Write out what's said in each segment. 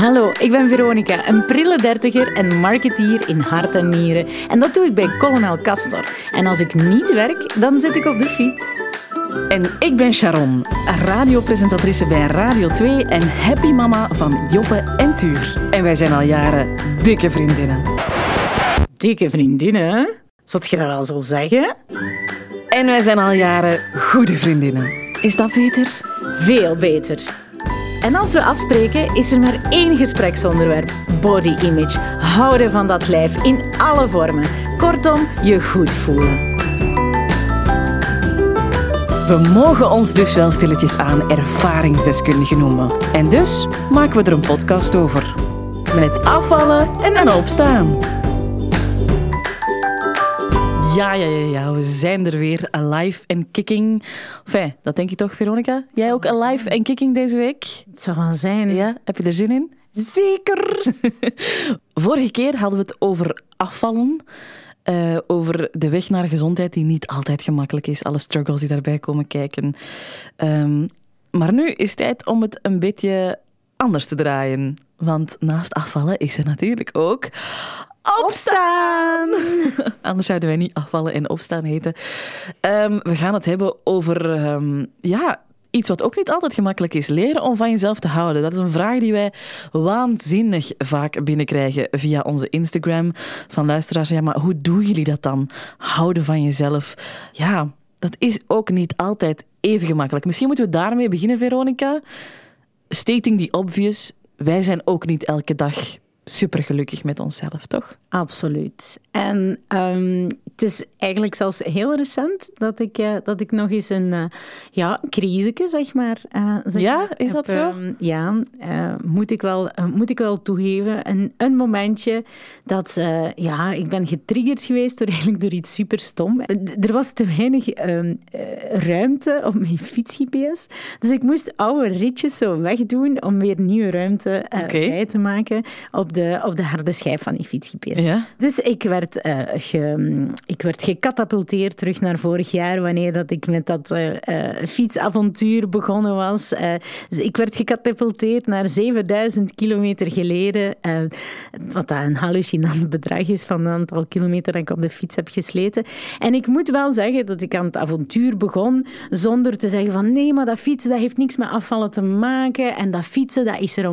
Hallo, ik ben Veronica, een prille dertiger en marketeer in hart en nieren. En dat doe ik bij Colonel Castor. En als ik niet werk, dan zit ik op de fiets. En ik ben Sharon, radiopresentatrice bij Radio 2 en happy mama van Joppe en Tuur. En wij zijn al jaren dikke vriendinnen. Dikke vriendinnen? Zult je dat wel zo zeggen? En wij zijn al jaren goede vriendinnen. Is dat beter? Veel beter. En als we afspreken, is er maar één gespreksonderwerp: body image. Houden van dat lijf in alle vormen. Kortom, je goed voelen. We mogen ons dus wel stilletjes aan ervaringsdeskundigen noemen. En dus maken we er een podcast over. Met afvallen en opstaan. Ja, ja, ja, ja, we zijn er weer. Alive en kicking. Enfin, dat denk je toch, Veronica? Jij ook alive en kicking deze week? Het zou wel zijn. Ja, heb je er zin in? Zeker! Vorige keer hadden we het over afvallen. Uh, over de weg naar gezondheid, die niet altijd gemakkelijk is. Alle struggles die daarbij komen kijken. Um, maar nu is het tijd om het een beetje anders te draaien. Want naast afvallen is er natuurlijk ook opstaan. Anders zouden wij niet afvallen en opstaan heten. Um, we gaan het hebben over um, ja, iets wat ook niet altijd gemakkelijk is. Leren om van jezelf te houden. Dat is een vraag die wij waanzinnig vaak binnenkrijgen via onze Instagram. Van luisteraars, ja, maar hoe doen jullie dat dan? Houden van jezelf. Ja, dat is ook niet altijd even gemakkelijk. Misschien moeten we daarmee beginnen, Veronica. Stating the obvious. Wij zijn ook niet elke dag supergelukkig met onszelf, toch? Absoluut. En um, het is eigenlijk zelfs heel recent dat ik, uh, dat ik nog eens een uh, ja, crisisje, zeg maar. Uh, zeg ja, maar, is dat zo? Um, ja, moet, ik wel, moet ik wel toegeven. Een, een momentje dat, ja, ik ben getriggerd geweest door, eigenlijk door iets super stom. Er was te weinig um, ruimte op mijn fiets-GPS. Dus ik moest oude ritjes zo wegdoen om weer nieuwe ruimte okay. bij te maken op de, op de harde schijf van die fiets-GPS. Ja. Dus ik werd, ge, ik werd gecatapulteerd terug naar vorig jaar, wanneer dat ik met dat uh, uh, fietsavontuur begonnen was. Uh, ik werd gecatapulteerd naar 7000 kilometer geleden, wat een hallucinant bedrag is van het aantal kilometer dat ik op de fiets heb gesleten. En ik moet wel zeggen dat ik aan het avontuur begon zonder te zeggen van nee, maar dat fietsen dat heeft niks met afvallen te maken en dat fietsen dat is er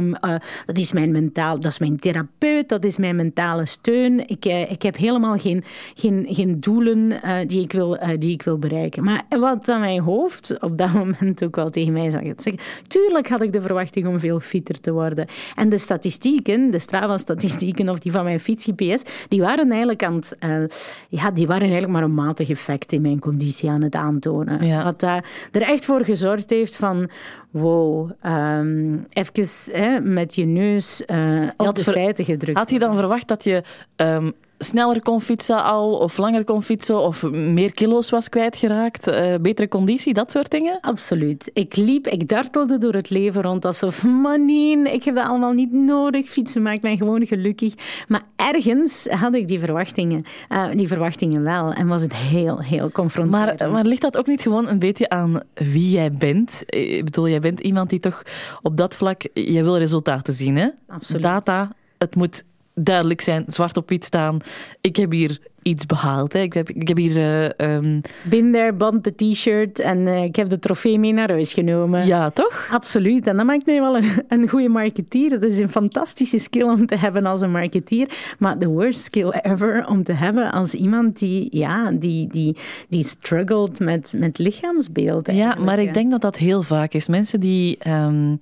dat is mijn mentaal, dat is mijn therapeut, dat is mijn mentale steun. Ik, ik heb helemaal geen, geen doelen uh, die, ik wil, uh, die ik wil bereiken. Maar wat aan mijn hoofd op dat moment ook wel tegen mij zag het zeggen. Tuurlijk had ik de verwachting om veel fitter te worden. En de statistieken, de Strava-statistieken of die van mijn fiets-GPS, die waren eigenlijk aan het, uh, ja, die waren eigenlijk maar een matig effect in mijn conditie aan het aantonen. Ja. Wat er echt voor gezorgd heeft van wow, um, even hè, met je neus uh, op de feiten gedrukt. Had je dan verwacht dat je um, sneller kon fietsen al, of langer kon fietsen, of meer kilo's was kwijtgeraakt, uh, betere conditie, dat soort dingen? Absoluut. Ik liep, ik dartelde door het leven rond alsof, man nee, ik heb dat allemaal niet nodig. Fietsen maakt mij gewoon gelukkig. Maar ergens had ik die verwachtingen, uh, die verwachtingen wel. En was het heel, heel confronterend. Maar, maar ligt dat ook niet gewoon een beetje aan wie jij bent? Ik bedoel, jij bent iemand die toch op dat vlak, je wil resultaten zien, hè? Absoluut. Data, het moet duidelijk zijn, zwart op wit staan. Ik heb hier iets behaald. Hè. Ik, heb, ik heb hier... Uh, um... Bin there, band de t-shirt en uh, ik heb de trofee mee naar huis genomen. Ja, toch? Absoluut. En dat maakt mij wel een, een goede marketeer. Dat is een fantastische skill om te hebben als een marketeer. Maar de worst skill ever om te hebben als iemand die, ja, die, die, die struggelt met, met lichaamsbeeld. Ja, maar ik denk dat dat heel vaak is. Mensen die, um,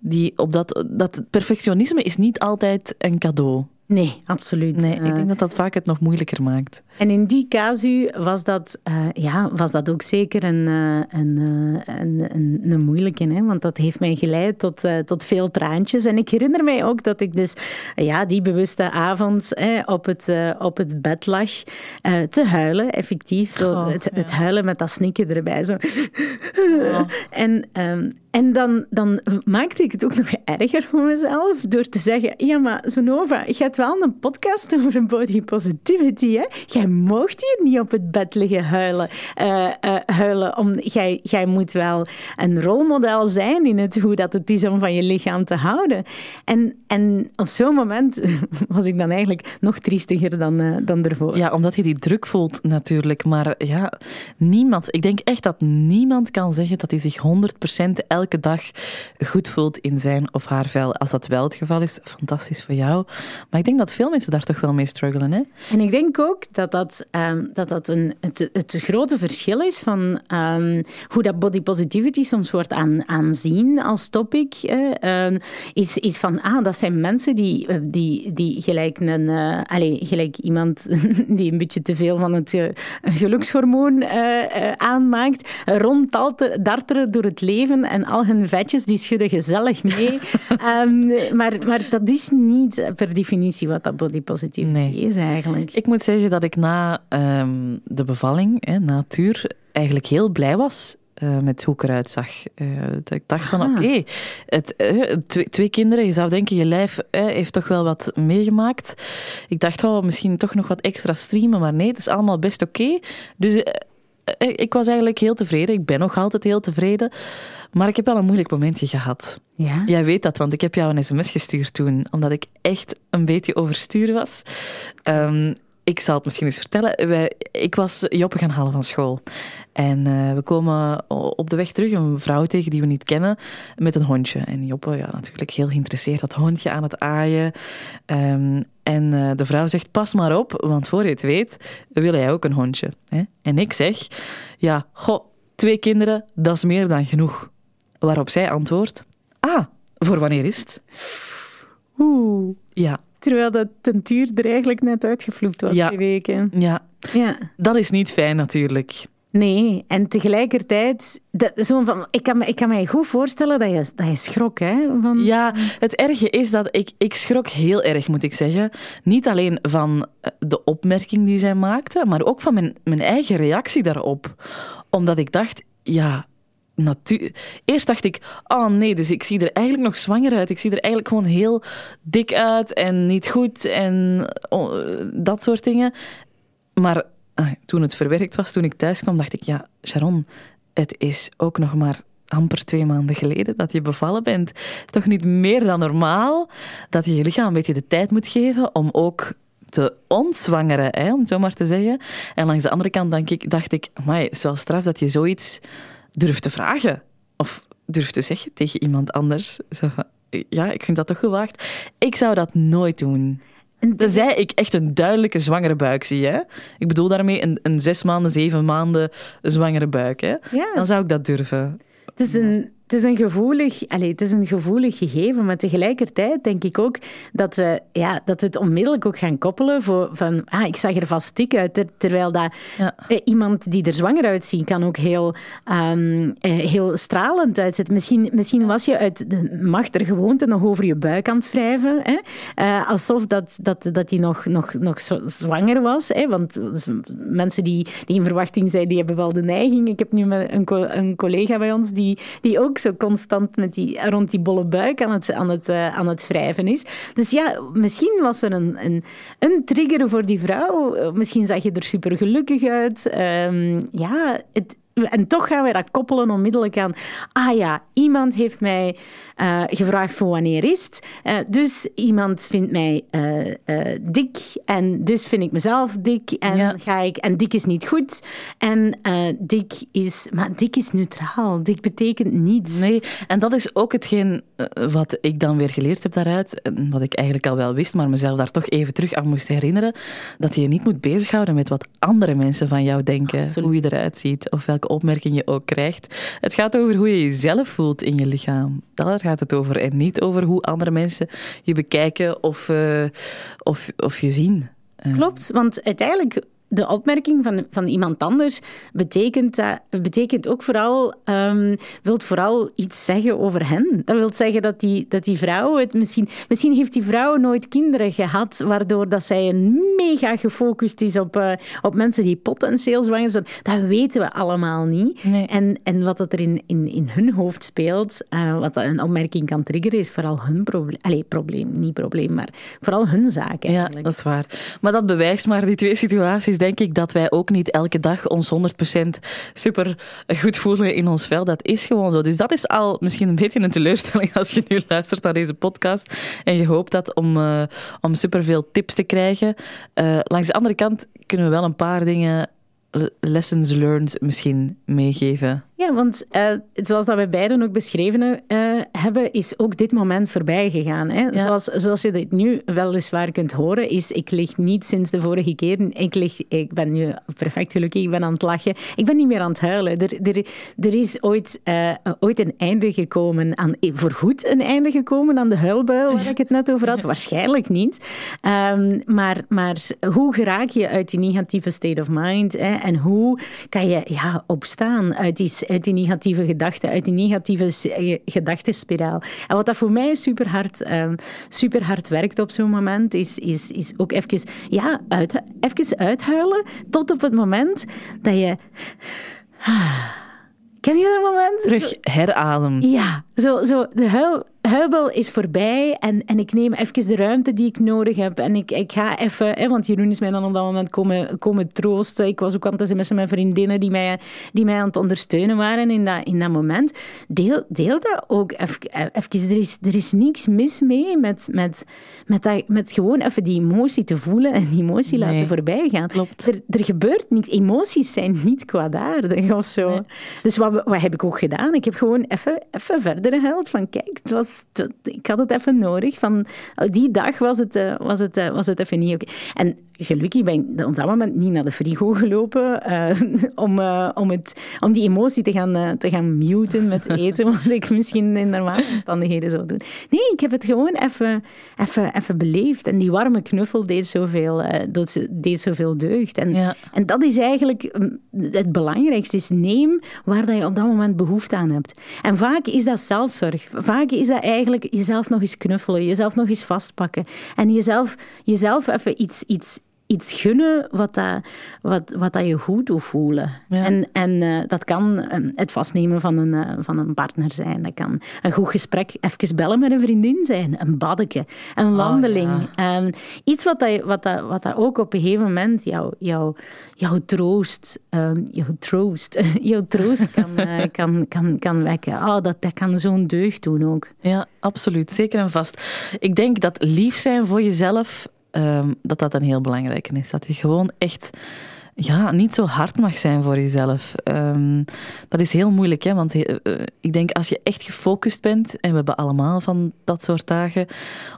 die op dat... Dat perfectionisme is niet altijd een cadeau. Nee, absoluut. Nee, ik denk dat dat vaak het nog moeilijker maakt. En in die casu was dat, uh, ja, was dat ook zeker een, uh, een, uh, een, een, een, moeilijke. Hè? Want dat heeft mij geleid tot, tot veel traantjes. En ik herinner mij ook dat ik dus ja, die bewuste avond op, het, op het bed lag te huilen, effectief. Zo, oh, het, ja. het, huilen met dat snikken erbij. Zo. Oh. en, um, en dan, dan maakte ik het ook nog erger voor mezelf door te zeggen: Ja, maar Zonova, je hebt wel een podcast over body positivity. Hè? Jij jij mocht hier niet op het bed liggen huilen. Uh, uh, huilen om, jij, jij moet wel een rolmodel zijn in het hoe dat het is om van je lichaam te houden. En, en op zo'n moment was ik dan eigenlijk nog triestiger dan, uh, dan ervoor. Ja, omdat je die druk voelt natuurlijk. Maar ja, niemand, ik denk echt dat niemand kan zeggen dat hij zich 100% elke dag goed voelt in zijn of haar vel. Als dat wel het geval is, fantastisch voor jou. Maar ik denk dat veel mensen daar toch wel mee struggelen. Hè? En ik denk ook dat dat, um, dat, dat een, het, het grote verschil is van um, hoe dat body positivity soms wordt aan, aanzien als topic. Uh, is, is van, ah, dat zijn mensen die, eh, die, die gelijk, een, uh, allez, gelijk iemand die een beetje te veel van het uh, gelukshormoon aanmaakt, ronddarteren door het leven en al hun vetjes die schudden gezellig mee. maar, maar dat is niet per definitie wat dat body positivity nee. is eigenlijk. Ik moet zeggen dat ik na um, de bevalling, hè, na Tuur, eigenlijk heel blij was uh, met hoe ik eruit zag. Uh, ik dacht van, oké, okay, uh, twee, twee, kinderen, je zou denken, je lijf heeft toch wel wat meegemaakt. Ik dacht, oh, misschien toch nog wat extra streamen, maar nee, het is allemaal best oké. Okay. Dus ik was eigenlijk heel tevreden. Ik ben nog altijd heel tevreden. Maar ik heb wel een moeilijk momentje gehad. Ja? Jij weet dat, want ik heb jou een sms gestuurd toen, omdat ik echt een beetje overstuur was. Um, ik zal het misschien eens vertellen. Wij, ik was Joppe gaan halen van school. En uh, we komen op de weg terug een vrouw tegen die we niet kennen met een hondje. En Joppe, ja, natuurlijk heel geïnteresseerd, dat hondje aan het aaien. Um, en uh, de vrouw zegt, pas maar op, want voor je het weet, wil jij ook een hondje. Hè? En ik zeg, ja, goh, twee kinderen, dat is meer dan genoeg. Waarop zij antwoordt, ah, voor wanneer is het? Oeh. Ja, Terwijl dat tentuur er eigenlijk net uitgevloept was ja. die weken. Ja. ja, dat is niet fijn natuurlijk. Nee, en tegelijkertijd, dat, zo van, ik, kan me, ik kan me goed voorstellen dat je, dat je schrok. Hè, van... Ja, het erge is dat ik, ik schrok heel erg, moet ik zeggen. Niet alleen van de opmerking die zij maakte, maar ook van mijn, mijn eigen reactie daarop. Omdat ik dacht, ja, natuur. Eerst dacht ik, oh nee, dus ik zie er eigenlijk nog zwanger uit. Ik zie er eigenlijk gewoon heel dik uit en niet goed en dat soort dingen. Maar ah, toen het verwerkt was, toen ik thuis kwam, dacht ik, ja, Sharon, het is ook nog maar amper twee maanden geleden dat je bevallen bent. Toch niet meer dan normaal dat je je lichaam een beetje de tijd moet geven om ook te ontzwangeren, hè, om het zo maar te zeggen. En langs de andere kant ik, dacht ik amai, het is wel straf dat je zoiets durf te vragen. Of durf te zeggen tegen iemand anders. Zo van, ja, ik vind dat toch gewaagd. Ik zou dat nooit doen. Tenzij ik echt een duidelijke zwangere buik zie. Hè? Ik bedoel daarmee een, een zes maanden, zeven maanden zwangere buik. Hè? Ja. Dan zou ik dat durven. Het is een, het is een gevoelig, allez, het is een gevoelig gegeven, maar tegelijkertijd denk ik ook dat we, ja, dat we het onmiddellijk ook gaan koppelen voor van, ah, ik zag er vast dik uit, terwijl dat, ja. eh, iemand die er zwanger uitziet kan ook heel, um, eh, heel stralend uitzien. Misschien, misschien was je uit de macht er gewoonte nog over je buik aan het wrijven, hè? Uh, alsof dat, dat, dat die nog, nog, nog zwanger was. Hè? Want mensen die, die in verwachting zijn, die hebben wel de neiging. Ik heb nu een, een collega bij ons die, die ook zo constant met die, rond die bolle buik aan het, aan het, uh, aan het wrijven is. Dus ja, misschien was er een, een, een trigger voor die vrouw. Misschien zag je er super gelukkig uit. Um, ja, het, en toch gaan wij dat koppelen onmiddellijk aan. Ah ja, iemand heeft mij uh, gevraagd voor wanneer is het. Uh, dus iemand vindt mij uh, dik en dus vind ik mezelf dik en Ja. ga ik en dik is niet goed en dik is maar dik is neutraal. Dik betekent niets. Nee, en dat is ook hetgeen eh, wat ik dan weer geleerd heb daaruit, en wat ik eigenlijk al wel wist, maar mezelf daar toch even terug aan moest herinneren, dat je je niet moet bezighouden met wat andere mensen van jou denken, Absoluut. hoe je eruit ziet of welke opmerking je ook krijgt. Het gaat over hoe je jezelf voelt in je lichaam. Daar gaat het over en niet over hoe andere mensen je bekijken of, uh, of, of je zien. Uh, Klopt, want uiteindelijk de opmerking van, van iemand anders betekent, dat, betekent ook vooral, um, wilt vooral iets zeggen over hen. Dat wil zeggen dat die, dat die vrouw het misschien... Misschien heeft die vrouw nooit kinderen gehad, waardoor dat zij een mega gefocust is op, uh, op mensen die potentieel zwanger zijn. Dat weten we allemaal niet. Nee. En, en wat dat er in, in, in hun hoofd speelt, uh, wat een opmerking kan triggeren, is vooral hun probleem. Allee, probleem, niet probleem, maar vooral hun zaak eigenlijk. Ja, dat is waar. Maar dat bewijst maar die twee situaties, denk ik dat wij ook niet elke dag ons 100% super goed voelen in ons vel. Dat is gewoon zo. Dus dat is al misschien een beetje een teleurstelling als je nu luistert naar deze podcast en je hoopt dat om, uh, om superveel tips te krijgen. Uh, langs de andere kant kunnen we wel een paar dingen lessons learned misschien meegeven? Ja, want uh, zoals dat wij beiden ook beschreven uh, hebben, is ook dit moment voorbij gegaan. Hè? Ja. Zoals, zoals je dit nu weliswaar kunt horen, is ik lig niet sinds de vorige keer. Ik, lig, ik ben nu perfect gelukkig, ik ben aan het lachen. Ik ben niet meer aan het huilen. Er, er, er is ooit, uh, ooit een einde gekomen aan, voorgoed een einde gekomen aan de huilbui waar ik het net over had. Waarschijnlijk niet. Um, maar, maar hoe geraak je uit die negatieve state of mind? Hè? En hoe kan je ja, opstaan uit die, uit die negatieve gedachten, uit die negatieve eh, gedachtenspiraal? En wat dat voor mij super hard, um, super hard werkt op zo'n moment, is, is, is ook even, ja, uit, even uithuilen tot op het moment dat je... Ken je dat moment? Terug heradem. Ja, zo, zo de huil, huibel is voorbij en, en ik neem even de ruimte die ik nodig heb. En ik, ik ga even, hè, want Jeroen is mij dan op dat moment komen, komen troosten. Ik was ook aan het sms'en met mijn vriendinnen die mij, die mij aan het ondersteunen waren in dat, in dat moment. Deel, deel dat ook even. even. Er, is, er is niks mis mee met, met, met, dat, met gewoon even die emotie te voelen en die emotie nee, laten voorbij gaan. Klopt. Er, er gebeurt niks. Emoties zijn niet kwaadaardig of zo. Nee. Dus wat, wat heb ik ook gedaan? Ik heb gewoon even, even verder gehaald van kijk, het was ik had het even nodig. Van, die dag was het, uh, was het, uh, was het even niet oké. Okay. En gelukkig ben ik op dat moment niet naar de frigo gelopen uh, om, om, het, om die emotie te gaan, te gaan muten met eten, wat ik misschien in normale omstandigheden zou doen. Nee, ik heb het gewoon even, even, even beleefd. En die warme knuffel deed zoveel, deed zoveel deugd. En, ja. en dat is eigenlijk het belangrijkste. Is neem waar dat je op dat moment behoefte aan hebt. En vaak is dat zelfzorg. Vaak is dat eigenlijk jezelf nog eens knuffelen, jezelf nog eens vastpakken. En jezelf, jezelf even iets, iets, iets gunnen wat, dat, wat, wat dat je goed doet voelen. Ja. En, en uh, dat kan uh, het vastnemen van een, uh, van een partner zijn. Dat kan een goed gesprek, even bellen met een vriendin zijn. Een baddeke, een wandeling. Oh, ja. um, iets wat, dat, wat, dat, wat dat ook op een gegeven moment jouw jou, jou troost, um, jouw troost, jouw troost kan, kan, kan, kan wekken. Oh, dat, dat kan zo'n deugd doen ook. Ja, absoluut. Zeker en vast. Ik denk dat lief zijn voor jezelf Um, dat dat een heel belangrijke is. Dat je gewoon echt ja, niet zo hard mag zijn voor jezelf. Um, dat is heel moeilijk, hè? want uh, ik denk als je echt gefocust bent, en we hebben allemaal van dat soort dagen,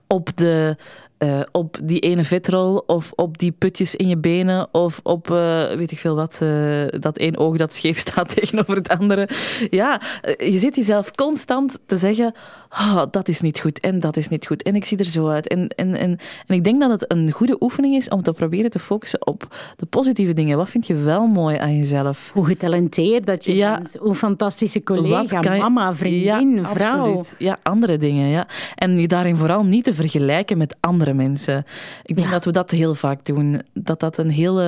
op de uh, op die ene vetrol of op die putjes in je benen of op uh, weet ik veel wat, uh, dat één oog dat scheef staat tegenover het andere. Ja, je zit jezelf constant te zeggen, oh, dat is niet goed en dat is niet goed en ik zie er zo uit. En, en, en, en ik denk dat het een goede oefening is om te proberen te focussen op de positieve dingen. Wat vind je wel mooi aan jezelf? Hoe getalenteerd dat je ja. bent. Hoe fantastische collega, je... mama, vriendin, ja, vrouw. Absoluut. Ja, andere dingen. Ja. En je daarin vooral niet te vergelijken met andere mensen. Ik denk Ja. dat we dat heel vaak doen. Dat dat een hele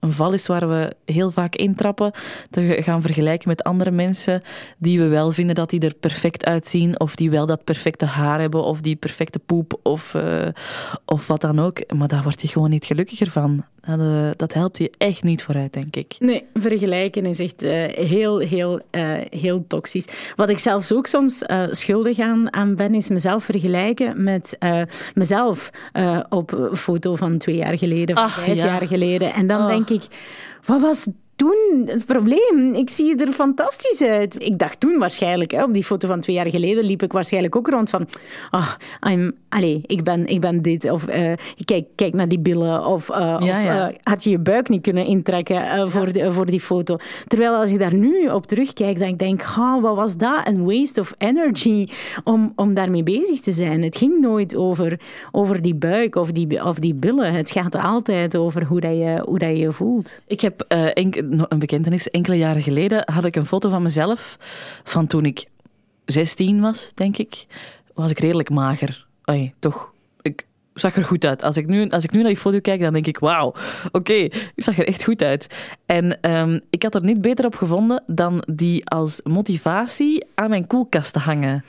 een val is waar we heel vaak intrappen. Te gaan vergelijken met andere mensen die we wel vinden dat die er perfect uitzien. Of die wel dat perfecte haar hebben. Of die perfecte poep. Of, uh, of wat dan ook. Maar daar word je gewoon niet gelukkiger van. Dat, uh, dat helpt je echt niet vooruit, denk ik. Nee, vergelijken is echt uh, heel, heel, uh, heel toxisch. Wat ik zelfs ook soms schuldig aan, aan ben, is mezelf vergelijken met mezelf op een foto van twee jaar geleden, Ach, vijf ja. jaar geleden. En dan Oh. denk ik, wat was toen het probleem? Ik zie er fantastisch uit. Ik dacht toen waarschijnlijk, hè, op die foto van twee jaar geleden, liep ik waarschijnlijk ook rond van, ah, I'm, allez, ik ben, ik ben dit. Of uh, kijk, kijk naar die billen. Of, uh, Ja, of ja. uh, had je je buik niet kunnen intrekken voor, de, voor die foto. Terwijl als ik daar nu op terugkijk, dan denk ik, oh, wat was dat? Een waste of energy om, om daarmee bezig te zijn. Het ging nooit over, over die buik of die, of die billen. Het gaat altijd over hoe, dat je, hoe dat je je voelt. Ik heb uh, enk- een bekentenis. Enkele jaren geleden had ik een foto van mezelf van toen ik 16 was, denk ik. Was ik redelijk mager. Oei, toch. Ik zag er goed uit. Als ik nu, als ik nu naar die foto kijk, dan denk ik, wauw, oké, ik zag er echt goed uit. En um, ik had er niet beter op gevonden dan die als motivatie aan mijn koelkast te hangen.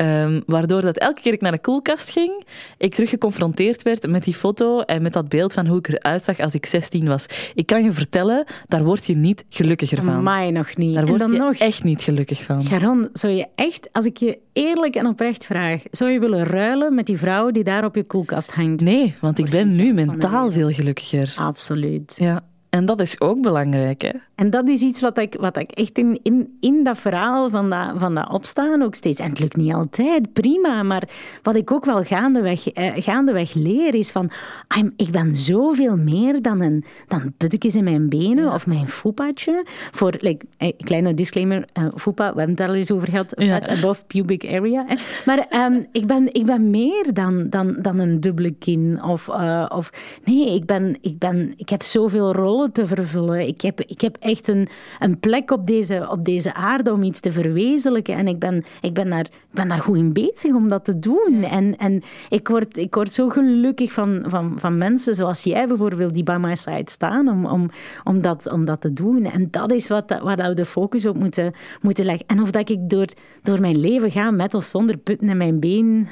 Ehm, waardoor dat elke keer ik naar de koelkast ging, ik terug geconfronteerd werd met die foto en met dat beeld van hoe ik eruit zag als ik 16 was. Ik kan je vertellen, daar word je niet gelukkiger van. Mij nog niet. Daar word je nog... echt niet gelukkig van. Sharon, zou je echt, als ik je eerlijk en oprecht vraag, zou je willen ruilen met die vrouw die daar op je koelkast hangt? Nee, want ik ben nu mentaal veel gelukkiger. Absoluut. Ja. En dat is ook belangrijk, hè? En dat is iets wat ik, wat ik echt in, in, in dat verhaal van dat, van dat opstaan ook steeds... En het lukt niet altijd, prima. Maar wat ik ook wel gaandeweg, eh, gaandeweg leer is van... I'm, ik ben zoveel meer dan een dan puttekjes in mijn benen of mijn foepatje. Voor, like, eh, kleine disclaimer, uh, foepa, we hebben het daar al eens over gehad. Ja. above pubic area. Hè. Maar um, ik, ben, ik ben meer dan, dan, dan een dubbele kin. Of, uh, of nee, ik, ben, ik, ben, ik heb zoveel rollen te vervullen. Ik heb, ik heb echt een, een plek op deze, op deze aarde om iets te verwezenlijken. En ik ben, ik ben, daar, ik ben daar goed in bezig om dat te doen. En, en ik, word, ik word zo gelukkig van, van, van mensen zoals jij bijvoorbeeld, die bij my side staan om, om, om, dat, om dat te doen. En dat is wat, waar we de focus op moeten, moeten leggen. En of dat ik door, door mijn leven ga met of zonder putten in mijn been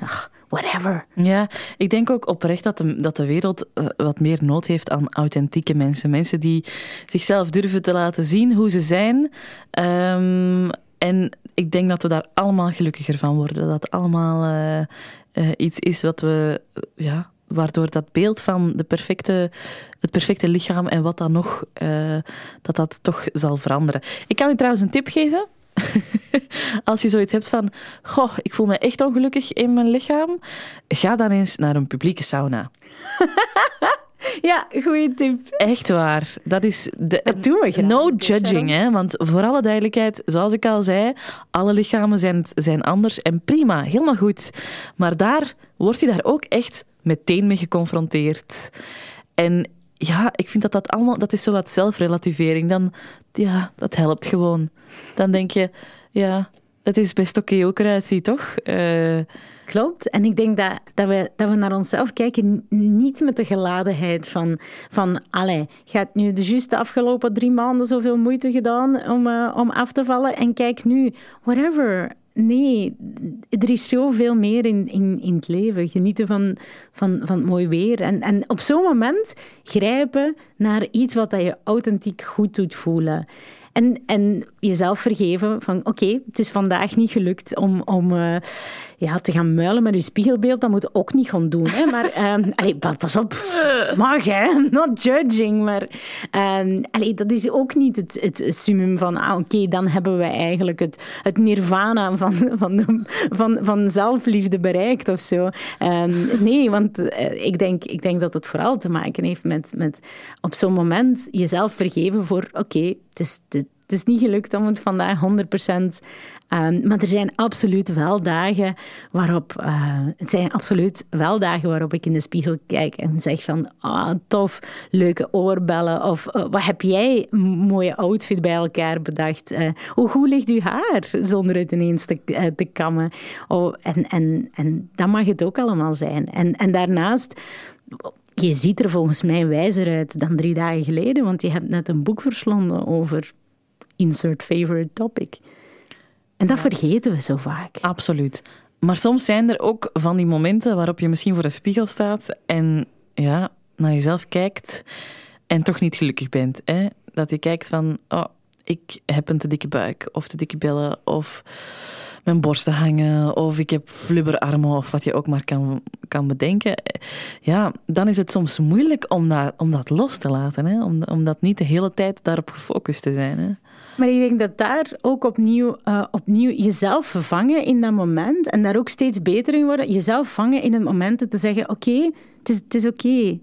whatever. Ja, ik denk ook oprecht dat de, dat de wereld eh, wat meer nood heeft aan authentieke mensen. Mensen die zichzelf durven te laten zien hoe ze zijn. Um, en ik denk dat we daar allemaal gelukkiger van worden. Dat allemaal uh, uh, iets is wat we, ja, waardoor dat beeld van de perfecte, het perfecte lichaam en wat dan nog, dat dat toch zal veranderen. Ik kan u trouwens een tip geven. Als je zoiets hebt van, goh, ik voel me echt ongelukkig in mijn lichaam, ga dan eens naar een publieke sauna. Ja, goede tip. Echt waar. Dat is de, dat doen we graag. No judging, hè. Want voor alle duidelijkheid, zoals ik al zei, alle lichamen zijn, zijn anders en prima, helemaal goed. Maar daar word je daar ook echt meteen mee geconfronteerd. En ja, ik vind dat dat allemaal, dat is zo wat zelfrelativering. Dan, ja, dat helpt gewoon. Dan denk je, ja, het is best oké ook eruit toch? Uh... Klopt. En ik denk dat, dat, we, dat we naar onszelf kijken, niet met de geladenheid van, van allee, je hebt nu de juist de afgelopen drie maanden zoveel moeite gedaan om, uh, om af te vallen en kijk nu, whatever. Nee, er is zoveel meer in, in, in het leven. Genieten van, van, van het mooi weer. En, en op zo'n moment grijpen naar iets wat dat je authentiek goed doet voelen. En, en jezelf vergeven van oké, het is vandaag niet gelukt om, om uh, ja, te gaan muilen met je spiegelbeeld. Dat moet je ook niet gaan doen. Hè. Maar um, allee, pas op, mag hè, not judging. Maar um, allee, dat is ook niet het, het summum van ah, oké, dan hebben we eigenlijk het, het nirvana van, van, de, van, van zelfliefde bereikt of zo. Um, nee, want uh, ik, denk, ik denk dat het vooral te maken heeft met, met op zo'n moment jezelf vergeven voor oké, het is... Het, het is niet gelukt om het vandaag 100%. Um, maar er zijn absoluut wel dagen waarop. Uh, het zijn absoluut wel dagen waarop ik in de spiegel kijk en zeg van. Ah, tof, leuke oorbellen. Of uh, wat heb jij mooie outfit bij elkaar bedacht? Uh, hoe goed ligt uw haar zonder het ineens te, te kammen? Oh, en, en, en dat mag het ook allemaal zijn. En, en daarnaast je ziet er volgens mij wijzer uit dan drie dagen geleden, want je hebt net een boek verslonden over insert favorite topic. En dat vergeten we zo vaak. Absoluut. Maar soms zijn er ook van die momenten waarop je misschien voor de spiegel staat en ja, naar jezelf kijkt en toch niet gelukkig bent. Hè? Dat je kijkt van, oh, ik heb een te dikke buik of te dikke billen of mijn borsten hangen of ik heb flubberarmen of wat je ook maar kan, kan bedenken. Ja, dan is het soms moeilijk om dat, om dat los te laten. Hè? Om, om dat niet de hele tijd daarop gefocust te zijn. Hè? Maar ik denk dat daar ook opnieuw, uh, opnieuw jezelf vangen in dat moment en daar ook steeds beter in worden. Jezelf vangen in het moment te zeggen, oké, het is, het is oké.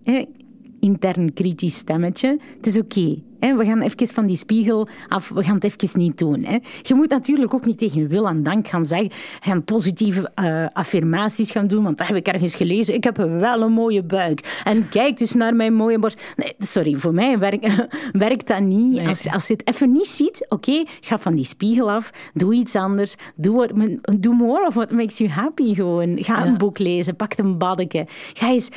Intern kritisch stemmetje. Het is oké. We gaan even van die spiegel af, we gaan het even niet doen. Je moet natuurlijk ook niet tegen wil en dank gaan zeggen, gaan positieve uh, affirmaties gaan doen, want dat heb ik ergens gelezen. Ik heb wel een mooie buik. En kijk dus naar mijn mooie borst. Nee, sorry, voor mij werkt, werkt dat niet. Als, als je het even niet ziet, oké, ga van die spiegel af, doe iets anders, doe, more of what makes you happy gewoon. Ga een boek lezen, pak een baddeke. Ga eens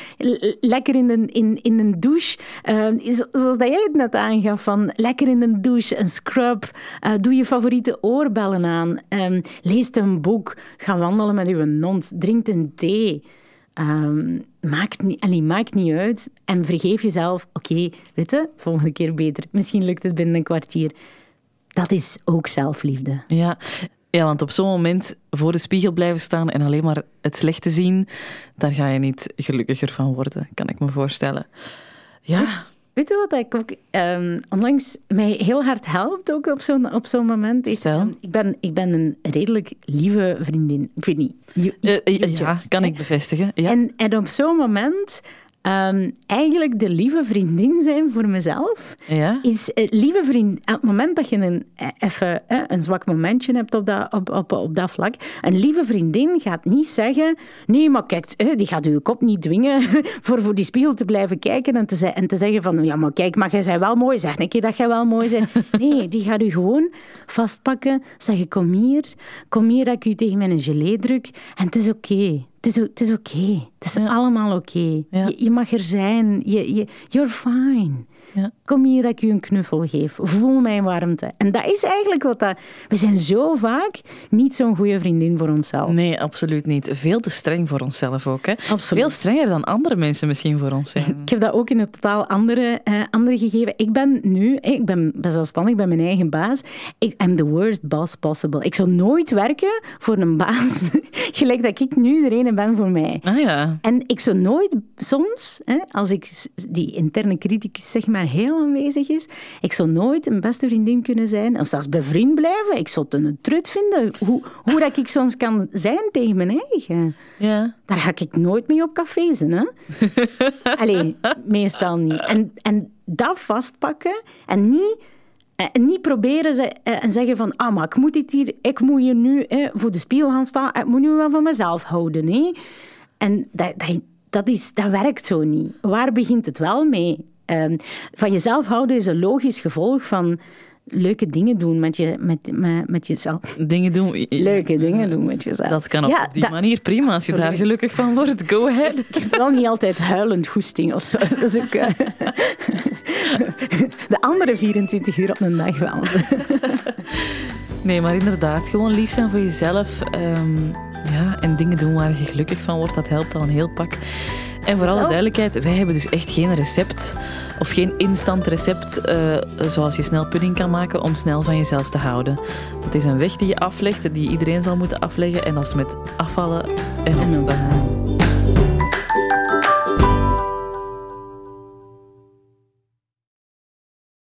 lekker in een, in, in een douche, uh, zoals dat jij het net aangaf van lekker in de douche, een scrub, uh, doe je favoriete oorbellen aan, um, lees een boek, ga wandelen met uw hond, drink een thee. Um, maakt, niet, allee, maakt niet uit. En vergeef jezelf, oké, okay, weet je, volgende keer beter. Misschien lukt het binnen een kwartier. Dat is ook zelfliefde. Ja, ja, want op zo'n moment voor de spiegel blijven staan en alleen maar het slechte zien, daar ga je niet gelukkiger van worden, kan ik me voorstellen. Ja. Weet je wat ik ook um, onlangs mij heel hard helpt ook op zo'n op zo'n moment? Is, um, ik, ben, ik ben een redelijk lieve vriendin. Ik weet niet. You, you, uh, ja, kan ik bevestigen. Ja. En, en op zo'n moment Um, eigenlijk de lieve vriendin zijn voor mezelf. Ja? Is uh, lieve vriend, op het moment dat je een, eh, even uh, een zwak momentje hebt op dat, op, op, op dat vlak, een lieve vriendin gaat niet zeggen: Nee, maar kijk, uh, die gaat je kop niet dwingen voor voor die spiegel te blijven kijken en te, en te zeggen: van, Ja, maar kijk, maar jij bent wel mooi. Zeg een keer dat jij wel mooi bent. Nee, die gaat u gewoon vastpakken, zeggen: Kom hier, kom hier dat ik u tegen mijn gelé druk en het is oké. Okay. Het is, het is oké. Okay. Het is allemaal oké. Okay. Ja. Je, je, mag er zijn. Je, je, you're fine. Ja. Kom hier dat ik u een knuffel geef. Voel mijn warmte. En dat is eigenlijk wat dat... We zijn zo vaak niet zo'n goede vriendin voor onszelf. Nee, absoluut niet. Veel te streng voor onszelf ook. Hè? Absoluut. Veel strenger dan andere mensen misschien voor ons zijn. Ik heb dat ook in een totaal andere, uh, andere gegeven. Ik ben nu... Ik ben zelfstandig, ik ben mijn eigen baas. Ik I'm the worst boss possible. Ik zou nooit werken voor een baas gelijk dat ik nu de ene ben voor mij. Ah ja. En ik zou nooit... Soms, hè, als ik die interne criticus zeg maar heel aanwezig is. Ik zou nooit een beste vriendin kunnen zijn, of zelfs bevriend blijven. Ik zou het een trut vinden, hoe, hoe dat ik soms kan zijn tegen mijn eigen. Ja. Daar ga ik nooit mee op café zijn, hè. Allee, meestal niet. En, en dat vastpakken en niet... En niet proberen ze, eh, en zeggen van, ah, maar ik moet dit hier, ik moet hier nu voor de spiegel gaan staan, ik moet nu wel van mezelf houden. Hè? En dat, dat, dat, is, dat werkt zo niet. Waar begint het wel mee? Um, van jezelf houden is een logisch gevolg van leuke dingen doen met, je, met, met, met jezelf. Dingen doen. Leuke dingen doen met jezelf. Dat kan op, ja, die manier prima. Als je daar gelukkig van wordt, go ahead. Ik heb wel niet altijd huilend goesting of zo. Dat is ook... Uh, de andere 24 uur op een dag wel. nee, maar inderdaad, gewoon lief zijn voor jezelf. Um, ja, en dingen doen waar je gelukkig van wordt, dat helpt al een heel pak. En voor alle duidelijkheid, wij hebben dus echt geen recept of geen instant recept uh, zoals je snel pudding kan maken om snel van jezelf te houden. Dat is een weg die je aflegt, die iedereen zal moeten afleggen en dat is met afvallen en opstaan.